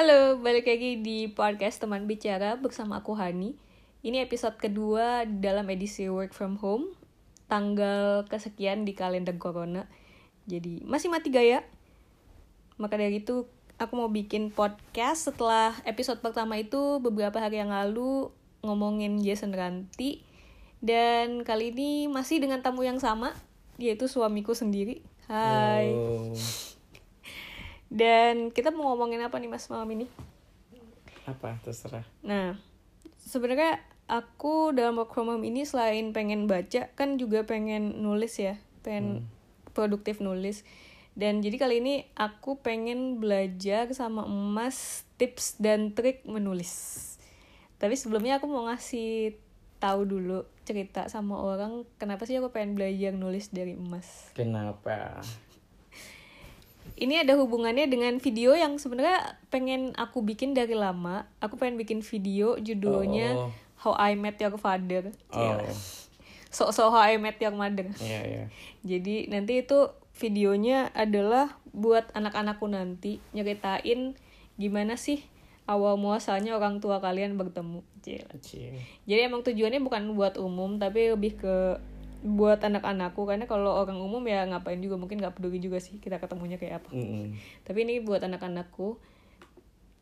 Halo, balik lagi di podcast teman bicara bersama aku Hani. Ini episode kedua dalam edisi work from home, tanggal kesekian di kalender corona. Jadi masih mati gaya. Maka dari itu aku mau bikin podcast setelah episode pertama itu beberapa hari yang lalu ngomongin Jason Ranti dan kali ini masih dengan tamu yang sama yaitu suamiku sendiri. Hai. Oh, Dan kita mau ngomongin apa nih Mas malam ini? apa terserah. Nah, sebenarnya aku dalam work from home ini selain pengen baca, kan juga pengen nulis ya, pengen produktif nulis. Dan jadi kali ini aku pengen belajar sama emas tips dan trik menulis. Tapi sebelumnya aku mau ngasih tahu dulu cerita sama orang kenapa sih aku pengen belajar nulis dari emas. Kenapa? Ini ada hubungannya dengan video yang sebenarnya pengen aku bikin dari lama. Aku pengen bikin video judulnya Oh. How I Met Your Father. Oh, So-so How I Met Your Mother. iya iya. Jadi nanti itu videonya adalah buat anak-anakku nanti nyeritain gimana sih awal muasalnya orang tua kalian bertemu. Cil. Jadi emang tujuannya bukan buat umum tapi lebih ke buat anak-anakku karena kalau orang umum ya ngapain juga mungkin nggak peduli juga sih kita ketemunya kayak apa. Mm-mm. Tapi ini buat anak-anakku.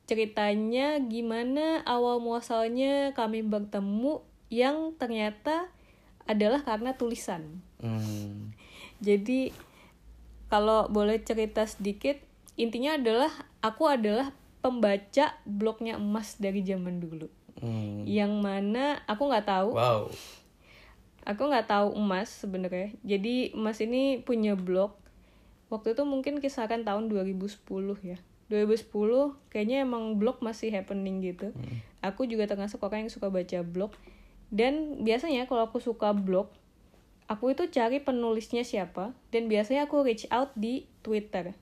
Ceritanya gimana awal muasalnya kami bertemu yang ternyata adalah karena tulisan. Hmm. Jadi kalau boleh cerita sedikit, intinya adalah aku adalah pembaca blognya emas dari zaman dulu. Hmm. Yang mana aku nggak tahu Wow. Aku nggak tahu emas sebenarnya. Jadi emas ini punya blog waktu itu mungkin kisaran tahun 2010 ya. 2010 kayaknya emang blog masih happening gitu. Aku juga termasuk orang yang suka baca blog. Dan biasanya kalau aku suka blog aku itu cari penulisnya siapa. Dan biasanya aku reach out di Twitter.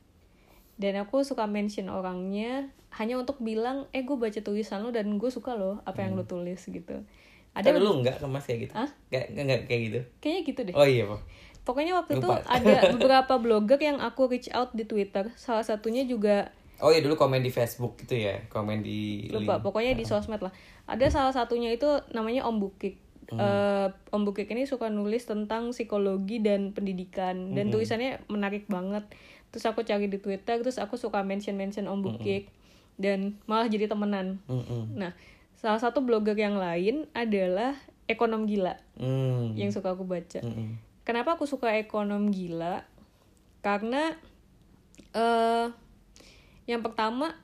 Dan aku suka mention orangnya hanya untuk bilang eh gue baca tulisan lo dan gue suka loh apa yang lo tulis gitu ada lu enggak kemas kayak gitu? Hah? Enggak, enggak kayak gitu. kayaknya gitu deh Oh iya, Pak. Pokoknya waktu itu ada beberapa blogger yang aku reach out di Twitter. Salah satunya juga Oh iya dulu komen di Facebook gitu ya, komen di lupa, link. pokoknya di sosmed lah. Ada salah satunya itu namanya Om Bukik. Eh, Om Bukik ini suka nulis tentang psikologi dan pendidikan dan tulisannya menarik banget. Terus aku cari di Twitter, terus aku suka mention-mention Om Bukik dan malah jadi temenan. Mm-mm. Nah, salah satu blogger yang lain adalah Ekonom Gila Hmm. yang suka aku baca. Mm-mm. Kenapa aku suka ekonom gila? Karena eh yang pertama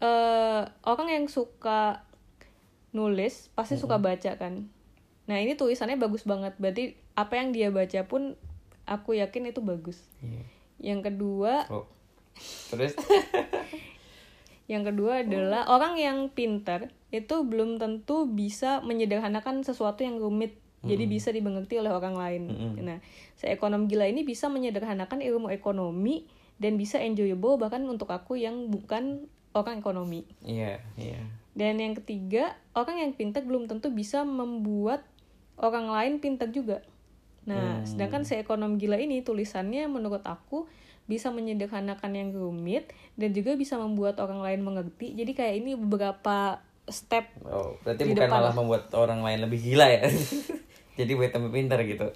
eh orang yang suka nulis pasti suka baca kan. Nah ini tulisannya bagus banget. Berarti apa yang dia baca pun aku yakin itu bagus. Iya. Yang kedua, Oh. Terus yang kedua adalah orang yang pintar itu belum tentu bisa menyederhanakan sesuatu yang rumit. Jadi bisa dimengerti oleh orang lain. Nah, seekonom gila ini bisa menyederhanakan ilmu ekonomi dan bisa enjoyable bahkan untuk aku yang bukan orang ekonomi. iya, iya. Dan yang ketiga, orang yang pintar belum tentu bisa membuat orang lain pintar juga. Nah, sedangkan seekonom gila ini tulisannya menurut aku bisa menyederhanakan yang rumit dan juga bisa membuat orang lain mengerti. Jadi kayak ini beberapa step Oh, berarti Di bukan depan malah lah. membuat orang lain lebih gila ya. Jadi buat tambah pintar gitu.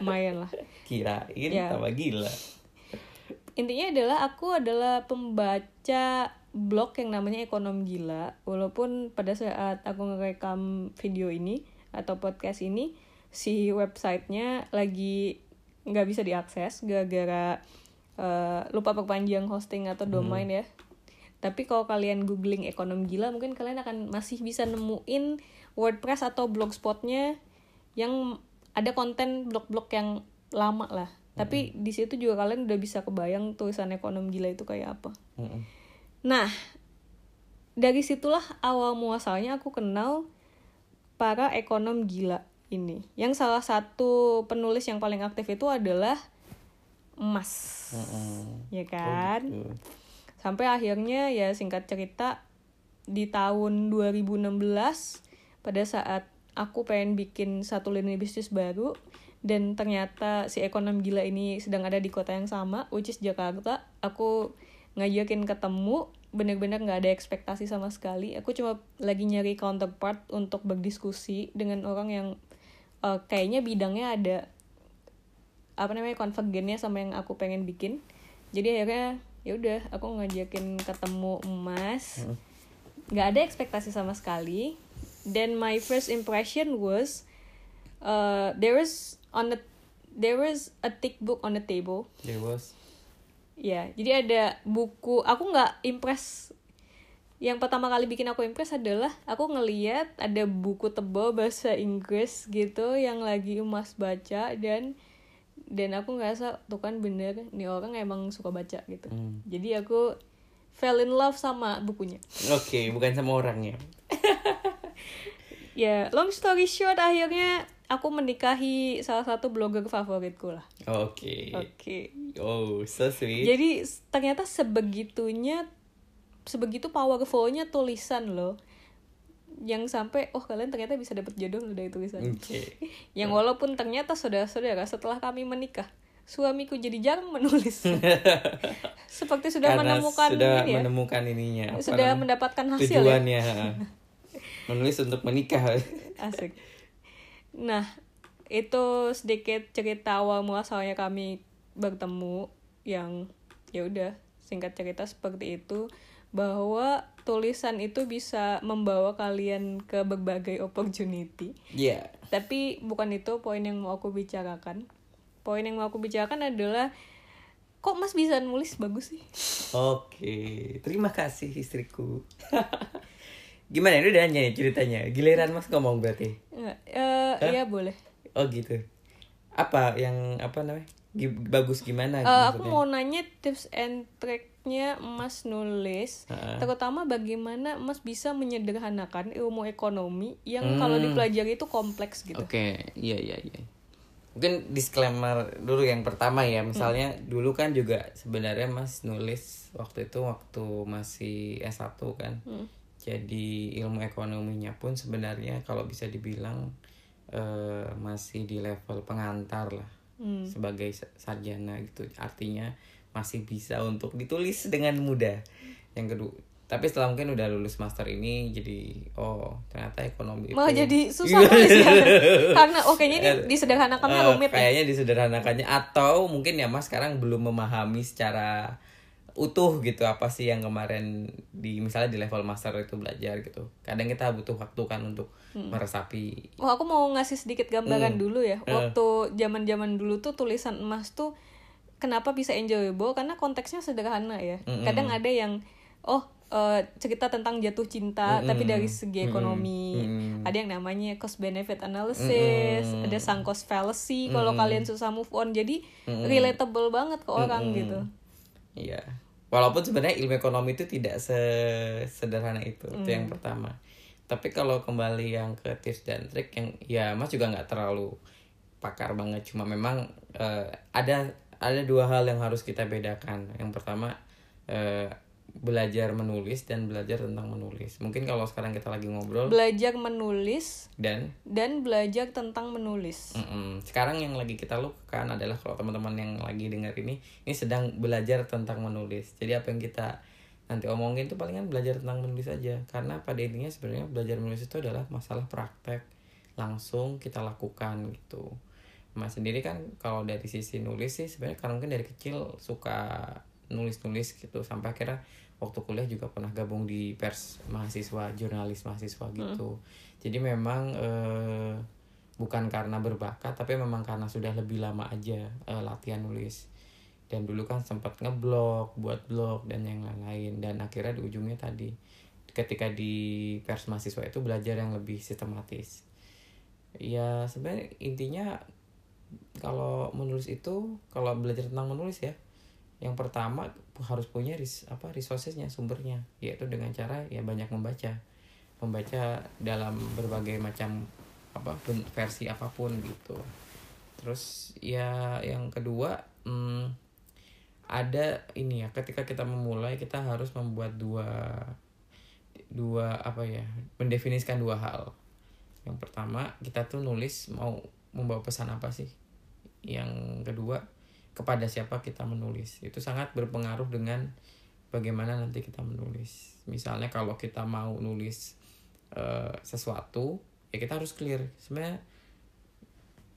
lumayan lah. Kirain Ya. tambah gila. Intinya adalah aku adalah pembaca blog yang namanya Ekonom Gila. Walaupun pada saat aku ngerekam video ini atau podcast ini, si websitenya lagi nggak bisa diakses gara-gara eh, lupa perpanjang hosting atau domain ya. Tapi kalau kalian googling Ekonom Gila, mungkin kalian akan masih bisa nemuin WordPress atau blogspotnya yang ada konten blog-blog yang lama lah. Tapi di situ juga kalian udah bisa kebayang tulisan ekonom gila itu kayak apa. Mm-mm. Nah, dari situlah awal muasalnya aku kenal para ekonom gila ini. Yang salah satu penulis yang paling aktif itu adalah emas. Mm-mm. Ya kan? Gitu. Sampai akhirnya ya singkat cerita di tahun 2016 pada saat aku pengen bikin satu lini bisnis baru dan ternyata si ekonom gila ini sedang ada di kota yang sama which is Jakarta aku ngajakin ketemu bener-bener nggak ada ekspektasi sama sekali aku cuma lagi nyari counterpart untuk berdiskusi dengan orang yang eh, kayaknya bidangnya ada apa namanya konvergennya sama yang aku pengen bikin. Jadi akhirnya ya udah aku ngajakin ketemu emas. Nggak ada ekspektasi sama sekali. Dan my first impression was uh, there was on the there was a thick book on the table. There was. Ya jadi ada buku aku nggak impress. Yang pertama kali bikin aku impress adalah aku ngeliat ada buku tebal bahasa Inggris gitu yang lagi emas baca dan dan aku ngerasa tuh kan bener nih orang emang suka baca gitu Hmm. jadi aku fell in love sama bukunya Oke, bukan sama orangnya. ya long story short akhirnya aku menikahi salah satu blogger favoritku lah Oke. oke Oh, so sweet. jadi ternyata sebegitunya sebegitu powerfulnya tulisan loh yang sampai oh kalian ternyata bisa dapat jodoh loh dari tulisan Oke. yang walaupun ternyata saudara-saudara setelah kami menikah suamiku jadi jarang menulis seperti sudah Karena menemukan sudah ini ya menemukan ininya. sudah mendapatkan hasil ya tujuannya. Menulis untuk menikah. asik nah itu sedikit cerita awal muasalnya kami bertemu yang ya udah singkat cerita seperti itu bahwa tulisan itu bisa membawa kalian ke berbagai opportunity Iya. tapi bukan itu poin yang mau aku bicarakan poin yang mau aku bicarakan adalah kok mas bisa nulis bagus sih Oke, terima kasih istriku. Gimana ini udah ya ceritanya? Giliran Mas ngomong berarti. Enggak, eh iya boleh Oh gitu. Apa yang apa namanya? Bagus gimana? Eh, aku mau nanya tips and tricknya Mas nulis, Ha. terutama bagaimana Mas bisa menyederhanakan ilmu ekonomi yang Hmm. kalau dipelajari itu kompleks gitu. Oke, iya iya iya. Mungkin disclaimer dulu yang pertama ya, misalnya dulu kan juga sebenarnya Mas nulis waktu itu waktu masih S1 kan. Jadi ilmu ekonominya pun sebenarnya kalau bisa dibilang eh, masih di level pengantar lah. Hmm. Sebagai sa- sarjana gitu. Artinya masih bisa untuk ditulis dengan mudah. Yang kedua, tapi setelah mungkin udah lulus master ini jadi oh ternyata ekonomi Malah itu jadi susah nulis ya. Karena oh kayaknya ini disederhanakannya Eh, rumit ya. kayaknya disederhanakannya atau mungkin ya mas sekarang belum memahami secara utuh gitu apa sih yang kemarin di misalnya di level master itu belajar gitu kadang kita butuh waktu kan untuk Hmm. meresapi Oh, aku mau ngasih sedikit gambaran Hmm. dulu ya. Eh. Waktu zaman-zaman dulu tuh tulisan emas tuh kenapa bisa enjoyable? Karena konteksnya sederhana ya. Mm-mm. Kadang ada yang oh eh, cerita tentang jatuh cinta Mm-mm. tapi dari segi ekonomi. Mm-mm. Ada yang namanya cost benefit analysis, Mm-mm. ada sunk cost fallacy kalau Mm-mm. kalian susah move on. Jadi Mm-mm. relatable banget ke orang Mm-mm. gitu. Iya. Walaupun sebenarnya ilmu ekonomi itu tidak sesederhana itu, itu yang Hmm. pertama. Tapi kalau kembali yang ke tips dan trik yang ya Mas juga nggak terlalu pakar banget, cuma memang eh, ada ada dua hal yang harus kita bedakan. Yang pertama eh, belajar menulis dan belajar tentang menulis. Mungkin kalau sekarang kita lagi ngobrol Belajar menulis dan dan belajar tentang menulis. Mm-mm. Sekarang yang lagi kita lakukan adalah kalau teman-teman yang lagi dengar ini, ini sedang belajar tentang menulis. Jadi apa yang kita nanti omongin itu palingan belajar tentang menulis aja. Karena pada intinya sebenarnya belajar menulis itu adalah masalah praktek langsung kita lakukan gitu. Mas sendiri kan kalau dari sisi nulis sih sebenarnya karena mungkin dari kecil suka nulis-nulis gitu. Sampai akhirnya waktu kuliah juga pernah gabung di pers mahasiswa jurnalis mahasiswa gitu. Jadi memang eh, bukan karena berbakat tapi memang karena sudah lebih lama aja eh, latihan nulis. Dan dulu kan sempat ngeblog buat blog dan yang lain-lain. Dan akhirnya di ujungnya tadi ketika di pers mahasiswa itu belajar yang lebih sistematis. Ya sebenarnya intinya kalau menulis itu kalau belajar tentang menulis ya yang pertama harus punya ris apa resourcesnya sumbernya yaitu dengan cara ya banyak membaca. Membaca dalam berbagai macam apa versi apa pun gitu. Terus ya yang kedua hmm, ada ini ya ketika kita memulai kita harus membuat dua dua apa ya mendefinisikan dua hal. Yang pertama kita tuh nulis mau membawa pesan apa sih yang kedua kepada siapa kita menulis. Itu sangat berpengaruh dengan bagaimana nanti kita menulis. Misalnya kalau kita mau nulis uh, sesuatu ya kita harus clear. Sebenarnya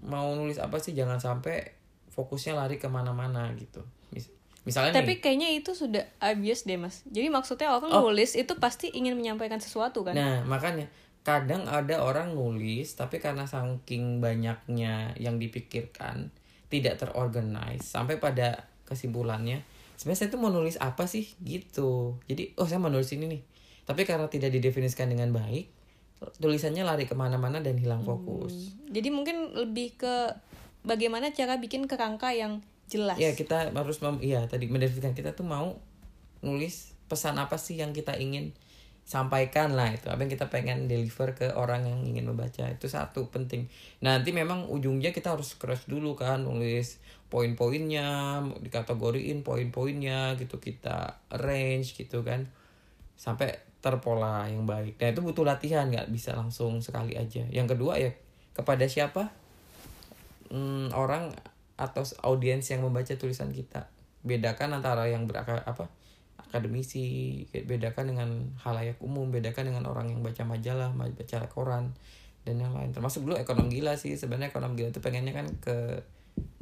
mau nulis apa sih jangan sampai fokusnya lari ke mana-mana gitu. Mis misalnya tapi nih, kayaknya itu sudah obvious deh mas. Jadi maksudnya orang Oh. nulis itu pasti ingin menyampaikan sesuatu kan? Nah, makanya kadang ada orang nulis tapi karena saking banyaknya yang dipikirkan tidak terorganize sampai pada kesimpulannya sebenarnya saya tuh mau nulis apa sih gitu. Jadi oh saya mau nulis ini nih. Tapi karena tidak didefinisikan dengan baik tulisannya lari ke mana-mana dan hilang fokus. jadi mungkin lebih ke bagaimana cara bikin kerangka yang jelas Ya kita harus mem iya tadi mendefinisikan kita tuh mau nulis pesan apa sih yang kita ingin sampaikan lah itu. Apa yang kita pengen deliver ke orang yang ingin membaca itu satu penting. Nanti memang ujungnya kita harus crush dulu kan nulis poin-poinnya dikategoriin poin-poinnya gitu kita arrange gitu kan sampai terpola yang baik. Dan itu butuh latihan nggak bisa langsung sekali aja. Yang kedua ya kepada siapa? Hmm, orang atau audiens yang membaca tulisan kita. Bedakan antara yang beraka apa akademisi bedakan dengan halayak umum bedakan dengan orang yang baca majalah ma- baca koran dan yang lain. Termasuk dulu ekonom gila sih. Sebenarnya ekonom gila itu pengennya kan ke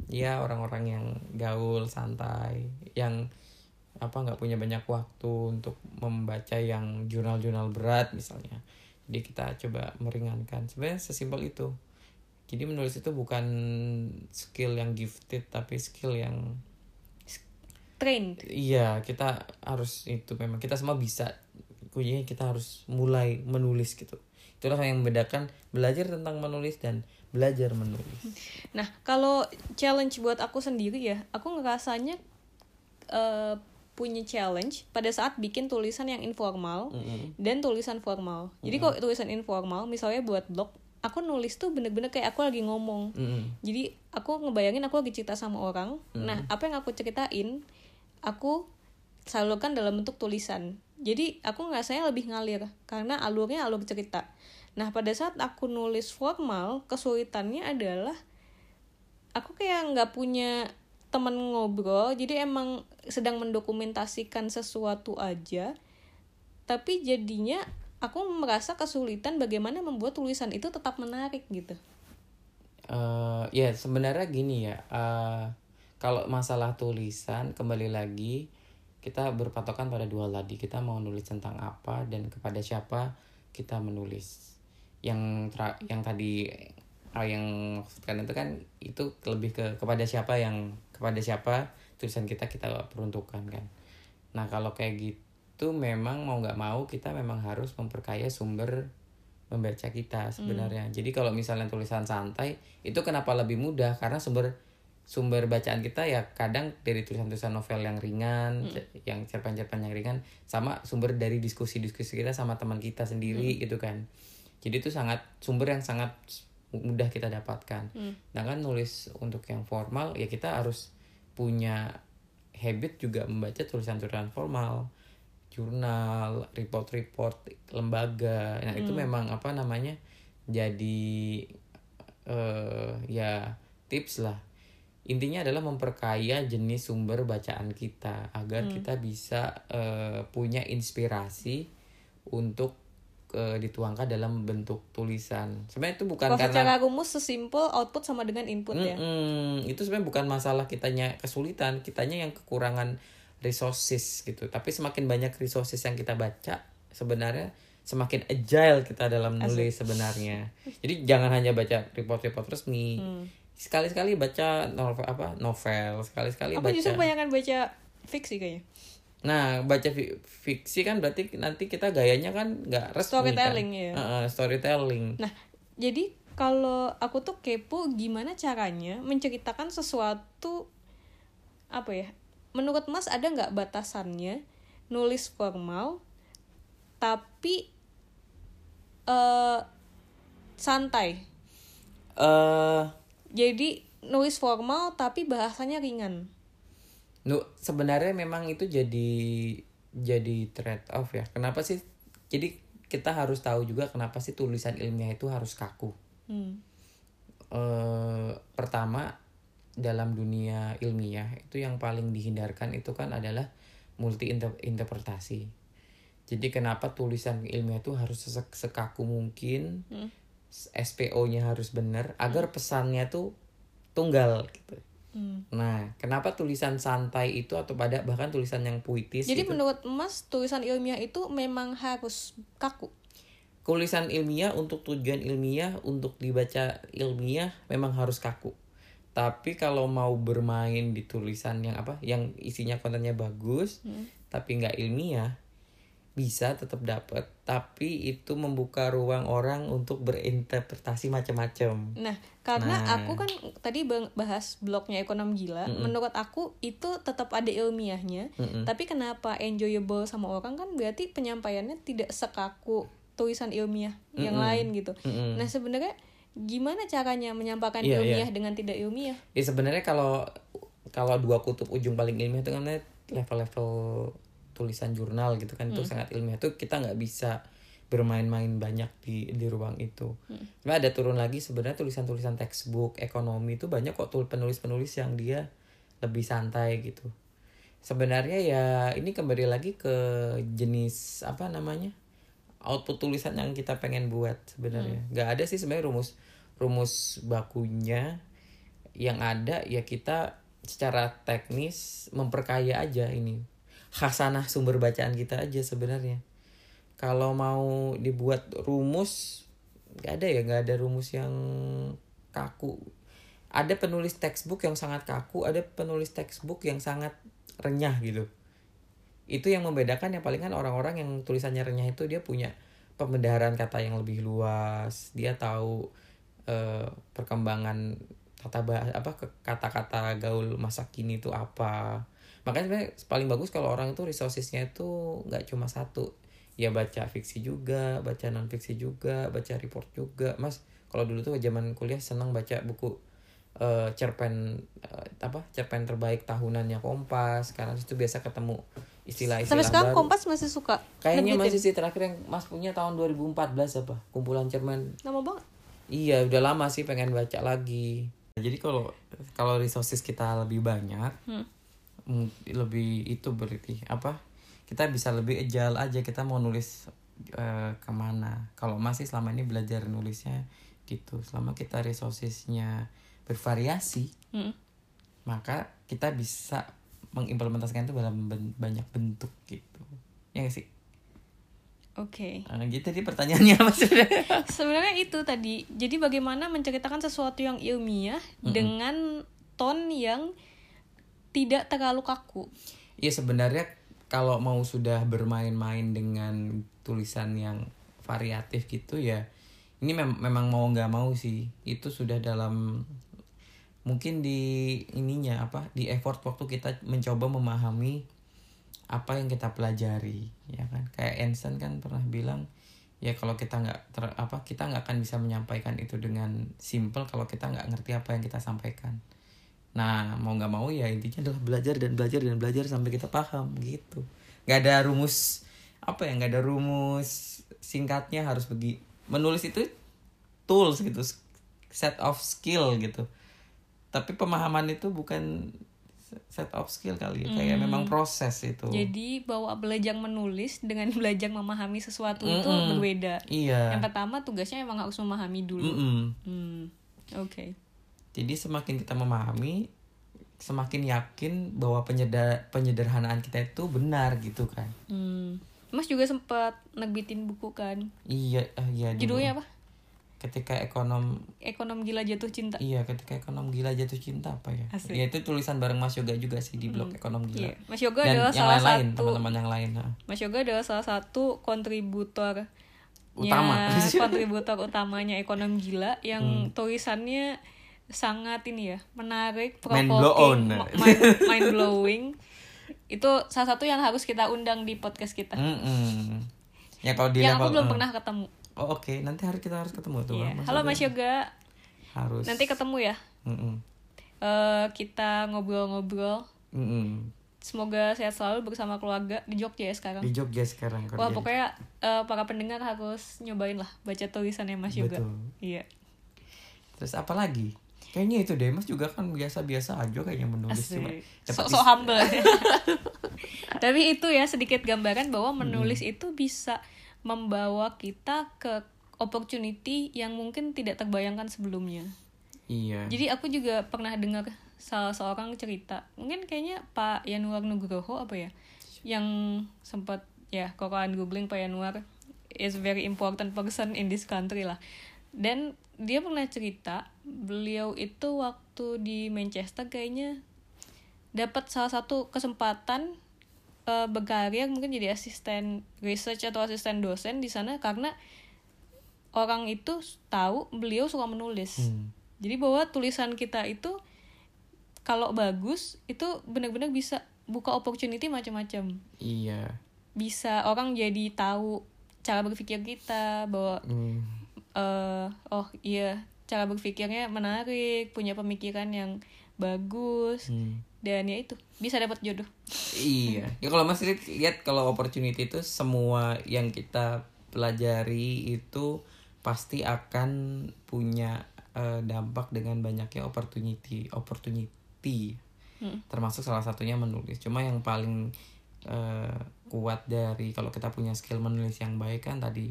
ya orang-orang yang gaul santai yang apa nggak punya banyak waktu untuk membaca yang jurnal-jurnal berat misalnya. Jadi kita coba meringankan. Sebenarnya sesimpel itu. Jadi menulis itu bukan skill yang gifted tapi skill yang trained iya kita harus itu memang kita semua bisa kuncinya kita harus mulai menulis gitu itulah yang membedakan belajar tentang menulis dan belajar menulis Nah, kalau challenge buat aku sendiri ya, aku ngerasanya eh, punya challenge pada saat bikin tulisan yang informal Mm-mm. dan tulisan formal. Jadi kalau tulisan informal, misalnya buat blog, aku nulis tuh bener-bener kayak aku lagi ngomong. Mm-mm. Jadi aku ngebayangin aku lagi cerita sama orang. Nah, apa yang aku ceritain, aku salurkan dalam bentuk tulisan. Jadi aku ngerasanya lebih ngalir karena alurnya alur cerita. Nah, pada saat aku nulis formal, kesulitannya adalah aku kayak nggak punya teman ngobrol, jadi emang sedang mendokumentasikan sesuatu aja. Tapi jadinya aku merasa kesulitan bagaimana membuat tulisan itu tetap menarik gitu. Eh, ya sebenarnya gini ya eh, kalau masalah tulisan kembali lagi kita berpatokan pada dua tadi. Kita mau nulis tentang apa dan kepada siapa kita menulis. Yang tra- yang tadi ah, yang maksudkan itu kan itu lebih ke kepada siapa yang kepada siapa tulisan kita kita peruntukkan kan. Nah kalau kayak gitu memang mau nggak mau kita memang harus memperkaya sumber membaca kita sebenarnya. Jadi kalau misalnya tulisan santai itu kenapa lebih mudah? Karena sumber sumber bacaan kita ya kadang dari tulisan-tulisan novel yang ringan, yang cerpen-cerpen yang ringan sama sumber dari diskusi-diskusi kita sama teman kita sendiri gitu kan. Jadi itu sangat sumber yang sangat mudah kita dapatkan. Nah kan nulis untuk yang formal ya kita harus punya habit juga membaca tulisan-tulisan formal jurnal, report-report lembaga. Nah, itu memang apa namanya? jadi eh ya tips lah. Intinya adalah memperkaya jenis sumber bacaan kita agar kita bisa eh, punya inspirasi untuk eh, dituangkan dalam bentuk tulisan. Sebenarnya itu bukan Kalau karena secara rumus sesimpel output sama dengan input ya. Mm-mm. itu sebenarnya bukan masalah kitanya kesulitan, kitanya yang kekurangan resources gitu. Tapi semakin banyak resources yang kita baca, sebenarnya semakin agile kita dalam nulis sebenarnya. Jadi jangan hanya baca report-report resmi. Hmm. Sekali-sekali baca novel apa? Novel, sekali-sekali Aku baca. justru kebanyakan baca fiksi kayaknya. Nah, baca fi- fiksi kan berarti nanti kita gayanya kan nggak resmi Storytelling, kan? ya. Heeh, storytelling. Nah, jadi kalau aku tuh kepo gimana caranya menceritakan sesuatu apa ya? Menurut Mas ada nggak batasannya nulis formal tapi eh santai. Eh Jadi nulis formal tapi bahasanya ringan. Nu sebenarnya memang itu jadi jadi trade off ya. Kenapa sih? Jadi kita harus tahu juga kenapa sih tulisan ilmiah itu harus kaku. Hmm. Eh pertama dalam dunia ilmiah itu yang paling dihindarkan itu kan adalah multi inter- interpretasi jadi kenapa tulisan ilmiah itu harus sek- sekaku mungkin Hmm. SPO-nya harus benar agar pesannya tuh tunggal gitu Hmm. nah kenapa tulisan santai itu atau pada bahkan tulisan yang puitis Jadi itu menurut Mas tulisan ilmiah itu memang harus kaku. tulisan ilmiah untuk tujuan ilmiah untuk dibaca ilmiah memang harus kaku tapi kalau mau bermain di tulisan yang apa yang isinya kontennya bagus Hmm. tapi nggak ilmiah bisa tetap dapat tapi itu membuka ruang orang untuk berinterpretasi macam-macam Nah, karena Nah. aku kan tadi bahas blognya ekonom gila, menurut aku itu tetap ada ilmiahnya. Mm-mm. Tapi kenapa enjoyable sama orang kan berarti penyampaiannya tidak sekaku tulisan ilmiah yang lain gitu. Mm-mm. Nah, sebenarnya gimana caranya menyampaikan Iya, ilmiah dengan tidak ilmiah? ya sebenarnya kalau kalau dua kutub ujung paling ilmiah itu kan level-level tulisan jurnal gitu kan itu sangat ilmiah tuh kita nggak bisa bermain-main banyak di di ruang itu. Cuma ada turun lagi sebenarnya tulisan-tulisan textbook ekonomi itu banyak kok tul penulis-penulis yang dia lebih santai gitu. Sebenarnya ya ini kembali lagi ke jenis apa namanya output tulisan yang kita pengen buat sebenarnya. nggak ada sih sebenarnya rumus rumus bakunya yang ada ya kita secara teknis memperkaya aja ini khasanah sumber bacaan kita aja sebenarnya. Kalau mau dibuat rumus nggak ada ya nggak ada rumus yang kaku. Ada penulis textbook yang sangat kaku ada penulis textbook yang sangat renyah gitu. Itu yang membedakan yang paling kan orang-orang yang tulisannya renyah itu dia punya pembedaran kata yang lebih luas dia tahu eh, perkembangan kata bah- apa kata-kata gaul masa kini itu apa makanya sebenarnya paling bagus kalau orang itu resourcesnya itu nggak cuma satu ya baca fiksi juga baca non fiksi juga baca report juga mas kalau dulu tuh zaman kuliah senang baca buku eh, cerpen eh, apa cerpen terbaik tahunannya Kompas karena itu biasa ketemu istilah-istilah Sampai sekarang baru. Kompas masih suka. Kayaknya masih sih terakhir yang Mas punya tahun 2014 apa? Kumpulan cerpen. lama banget. Iya, udah lama sih pengen baca lagi. Jadi kalau kalau resources kita lebih banyak, Hmm. Mm, lebih itu berarti apa? Kita bisa lebih agile aja kita mau nulis eh, ke mana. Kalau masih selama ini belajar nulisnya gitu. Selama kita resourcesnya bervariasi, Hmm. maka kita bisa mengimplementasikan itu dalam ben- banyak bentuk gitu. Ya nggak sih? Oke. Nah, gitu tadi pertanyaannya apa sebenarnya? Sebenarnya itu tadi. Jadi bagaimana menceritakan sesuatu yang ilmiah dengan tone yang tidak terlalu kaku. Iya sebenarnya kalau mau sudah bermain-main dengan tulisan yang variatif gitu ya, ini mem- memang mau nggak mau sih. Itu sudah dalam mungkin di ininya apa di effort waktu kita mencoba memahami apa yang kita pelajari ya kan? Kayak Einstein kan pernah bilang ya kalau kita nggak apa kita nggak akan bisa menyampaikan itu dengan simple kalau kita nggak ngerti apa yang kita sampaikan nah mau nggak mau ya intinya adalah belajar dan belajar dan belajar sampai kita paham gitu nggak ada rumus apa ya nggak ada rumus singkatnya harus begi menulis itu tools gitu set of skill gitu tapi pemahaman itu bukan set of skill kali ya kayak memang proses itu Jadi bahwa belajar menulis dengan belajar memahami sesuatu itu Mm-mm. berbeda. iya Yang pertama tugasnya emang harus memahami dulu. Mm-mm. Hmm. Oke. Jadi semakin kita memahami semakin yakin bahwa penyeder penyederhanaan kita itu benar gitu kan Hmm. Mas juga sempat nerbitin buku kan? iya ah, iya. Judulnya apa? ketika ekonom Ekonom Gila Jatuh Cinta. iya ketika ekonom gila jatuh cinta apa ya Asik. ya itu tulisan bareng Mas Yoga juga sih di blog ekonom gila Iya. Mas Yoga dan adalah yang salah lain-lain satu teman-teman yang lain ha. Mas Yoga adalah salah satu kontributor Utama. kontributor utamanya ekonom gila yang Hmm. tulisannya sangat ini ya menarik, Mind ma- mind, mind blowing. Itu salah satu yang harus kita undang di podcast kita. Mm-mm. ya kalau di yang aku belum eh. pernah ketemu. oh oke nanti hari kita harus ketemu tuh Iya. Mas Halo. Mas Yoga, harus nanti ketemu ya. Mm-mm. Eh, kita ngobrol-ngobrol. Mm-mm. Semoga sehat selalu bersama keluarga di Jogja ya sekarang. di Jogja sekarang Wah pokoknya eh, para pendengar harus nyobain lah baca tulisannya Mas Yoga. Iya. terus apa lagi kayaknya itu deh Mas juga kan biasa-biasa aja kayaknya menulis cuma Asik. dapat Sok-sok humble. Tapi itu ya sedikit gambaran bahwa menulis itu bisa membawa kita ke opportunity yang mungkin tidak terbayangkan sebelumnya. Iya. Jadi aku juga pernah dengar salah seorang cerita, mungkin kayaknya Pak Yanuar Nugroho apa ya, yang sempat ya kalian googling Pak Yanuar is very important person in this country lah. Dan dia pernah cerita beliau itu waktu di Manchester kayaknya dapat salah satu kesempatan uh, berkarir mungkin jadi asisten research atau asisten dosen di sana karena orang itu tahu beliau suka menulis. Hmm. Jadi bahwa tulisan kita itu kalau bagus itu benar-benar bisa buka opportunity macam-macam. Iya. Bisa orang jadi tahu cara berpikir kita bahwa Hmm. eh oh iya cara berpikirnya menarik, punya pemikiran yang bagus Hmm. dan ya itu bisa dapat jodoh. Iya. Ya kalau Mas lihat, kalau opportunity itu semua yang kita pelajari itu pasti akan punya eh, dampak dengan banyaknya opportunity, opportunity. Hmm. Termasuk salah satunya menulis. Cuma yang paling eh, kuat dari kalau kita punya skill menulis yang baik kan tadi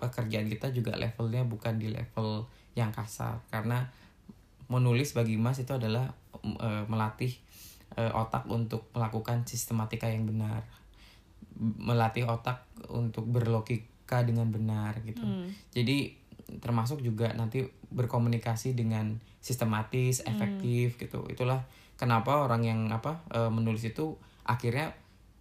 pekerjaan kita juga levelnya bukan di level yang kasar. Karena menulis bagi Mas itu adalah eh, melatih eh, otak untuk melakukan sistematika yang benar. Melatih otak untuk berlogika dengan benar gitu. Hmm. jadi termasuk juga nanti berkomunikasi dengan sistematis efektif gitu. Itulah kenapa orang yang apa eh, menulis itu akhirnya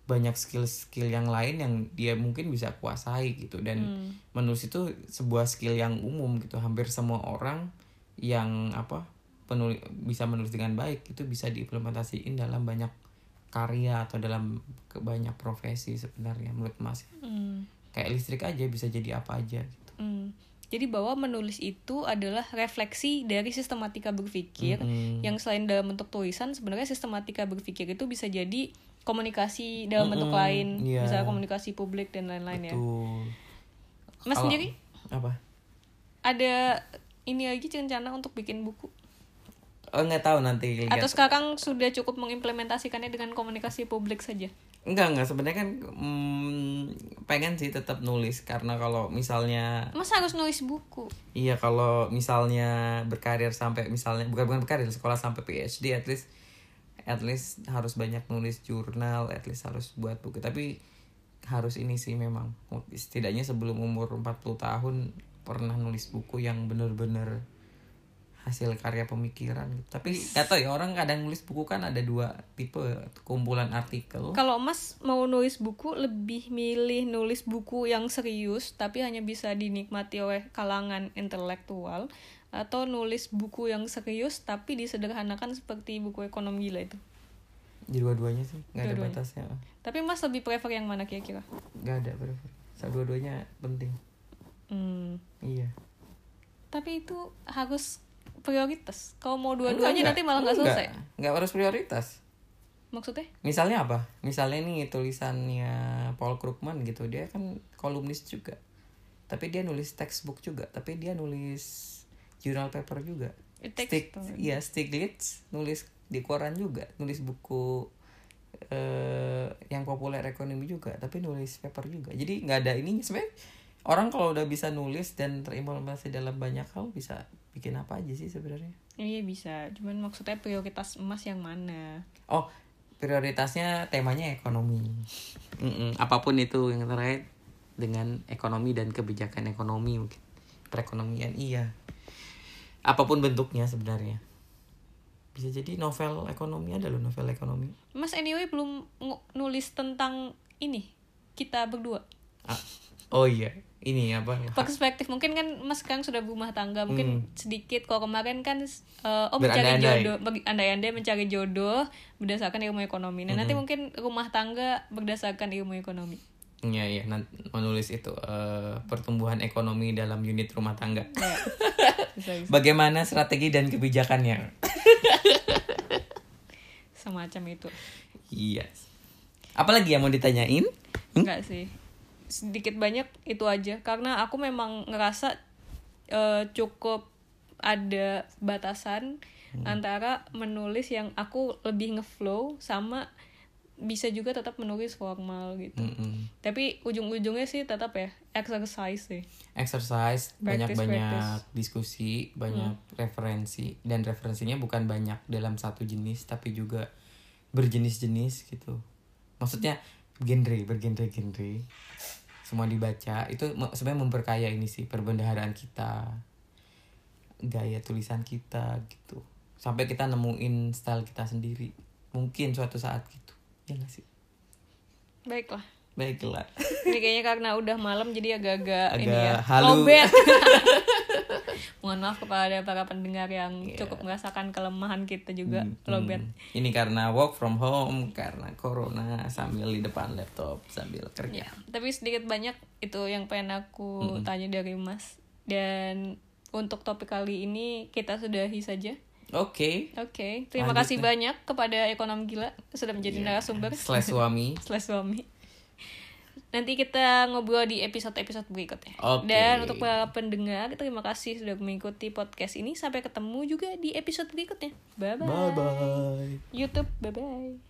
banyak skill-skill yang lain yang dia mungkin bisa kuasai gitu dan Hmm. menulis itu sebuah skill yang umum gitu hampir semua orang yang apa penulis bisa menulis dengan baik itu bisa diimplementasiin dalam banyak karya atau dalam banyak profesi sebenarnya menurut mas Hmm. kayak listrik aja bisa jadi apa aja gitu Hmm. Jadi bahwa menulis itu adalah refleksi dari sistematika berpikir Mm-mm. yang selain dalam bentuk tulisan sebenarnya sistematika berpikir itu bisa jadi komunikasi dalam bentuk Mm-mm, lain, iya. bisa komunikasi publik dan lain-lain ya. Betul. Mas Kalau- sendiri apa ada ini lagi rencana untuk bikin buku oh nggak tahu nanti lihat atau sekarang sudah cukup mengimplementasikannya dengan komunikasi publik saja? Enggak enggak. Sebenarnya kan mm, pengen sih tetap nulis. Karena kalau misalnya Mas harus nulis buku. Iya kalau misalnya berkarir sampai misalnya bukan bukan berkarir sekolah sampai PhD at least at least harus banyak nulis jurnal at least harus buat buku. Tapi harus ini sih memang. Setidaknya sebelum umur 40 tahun pernah nulis buku yang bener-bener hasil karya pemikiran gitu. tapi gak tau ya orang kadang nulis buku kan ada dua tipe kumpulan artikel Kalau Mas mau nulis buku lebih milih nulis buku yang serius tapi hanya bisa dinikmati oleh kalangan intelektual atau nulis buku yang serius tapi disederhanakan seperti buku ekonomi gila itu. di dua-duanya sih nggak ada Dua-duanya. batasnya Tapi Mas lebih prefer yang mana kira-kira? nggak ada prefer dua-duanya penting Hmm. iya Tapi itu harus prioritas. Kalau mau dua-duanya nanti malah nggak Enggak. selesai. Enggak harus prioritas. Maksudnya? Misalnya apa? Misalnya nih tulisannya Paul Krugman gitu, dia kan kolumnis juga. Tapi dia nulis textbook juga, tapi dia nulis journal paper juga. Takes Stig, iya Stiglitz nulis di koran juga, nulis buku eh yang populer ekonomi juga, tapi nulis paper juga. Jadi nggak ada ini sebenarnya orang kalau udah bisa nulis dan terimplementasi dalam banyak hal bisa bikin apa aja sih sebenarnya. Iya bisa. Cuman maksudnya prioritas emas yang mana? Oh, prioritasnya temanya ekonomi. Mm-mm, apa pun itu yang terkait dengan ekonomi dan kebijakan ekonomi mungkin. Perekonomian iya. Apa pun bentuknya sebenarnya. Bisa jadi novel ekonomi ada loh novel ekonomi. Mas anyway belum nulis tentang ini kita berdua. Ah, oh iya, ini apa? perspektif mungkin kan mas sekarang sudah berumah tangga mungkin Hmm. sedikit kalau kemarin kan eh, oh mencari jodoh bagi- andai-andai mencari jodoh berdasarkan ilmu ekonomi nah Hmm. nanti mungkin rumah tangga berdasarkan ilmu ekonomi Iya iya, nanti menulis itu eh, pertumbuhan ekonomi dalam unit rumah tangga. ya bisa, bisa. Bagaimana strategi dan kebijakannya? semacam itu Iya. Apalagi yang mau ditanyain? Hmm? enggak sih sedikit banyak itu aja. Karena aku memang ngerasa eh, cukup ada batasan Hmm. antara menulis yang aku lebih ngeflow sama bisa juga tetap menulis formal gitu. Mm-mm. tapi ujung-ujungnya sih tetap ya exercise sih. Exercise banyak Practice, banyak practice. diskusi banyak referensi. Dan referensinya bukan banyak dalam satu jenis tapi juga berjenis-jenis gitu. Maksudnya genre bergenre-genre semua dibaca itu sebenarnya memperkaya ini sih perbendaharaan kita gaya tulisan kita gitu. Sampai kita nemuin style kita sendiri. Mungkin suatu saat gitu. Ya nggak sih? Baiklah. Baiklah. Ini kayaknya karena udah malam jadi agak-agak ini Agak ya halu. mohon maaf kepada para pendengar yang Iya. cukup merasakan kelemahan kita juga Hmm, lobet Ini karena work from home, karena corona sambil di depan laptop sambil kerja. Ya, tapi sedikit banyak itu yang pengen aku tanya dari Mas. Dan untuk topik kali ini kita sudahi saja. Oke. Oke, terima Lanjut kasih deh. banyak kepada ekonom gila sudah menjadi narasumber Slash suami. slash suami nanti kita ngobrol di episode-episode berikutnya. Okay. Dan untuk para pendengar, terima kasih sudah mengikuti podcast ini. Sampai ketemu juga di episode berikutnya. Bye-bye. Bye-bye. YouTube, bye-bye.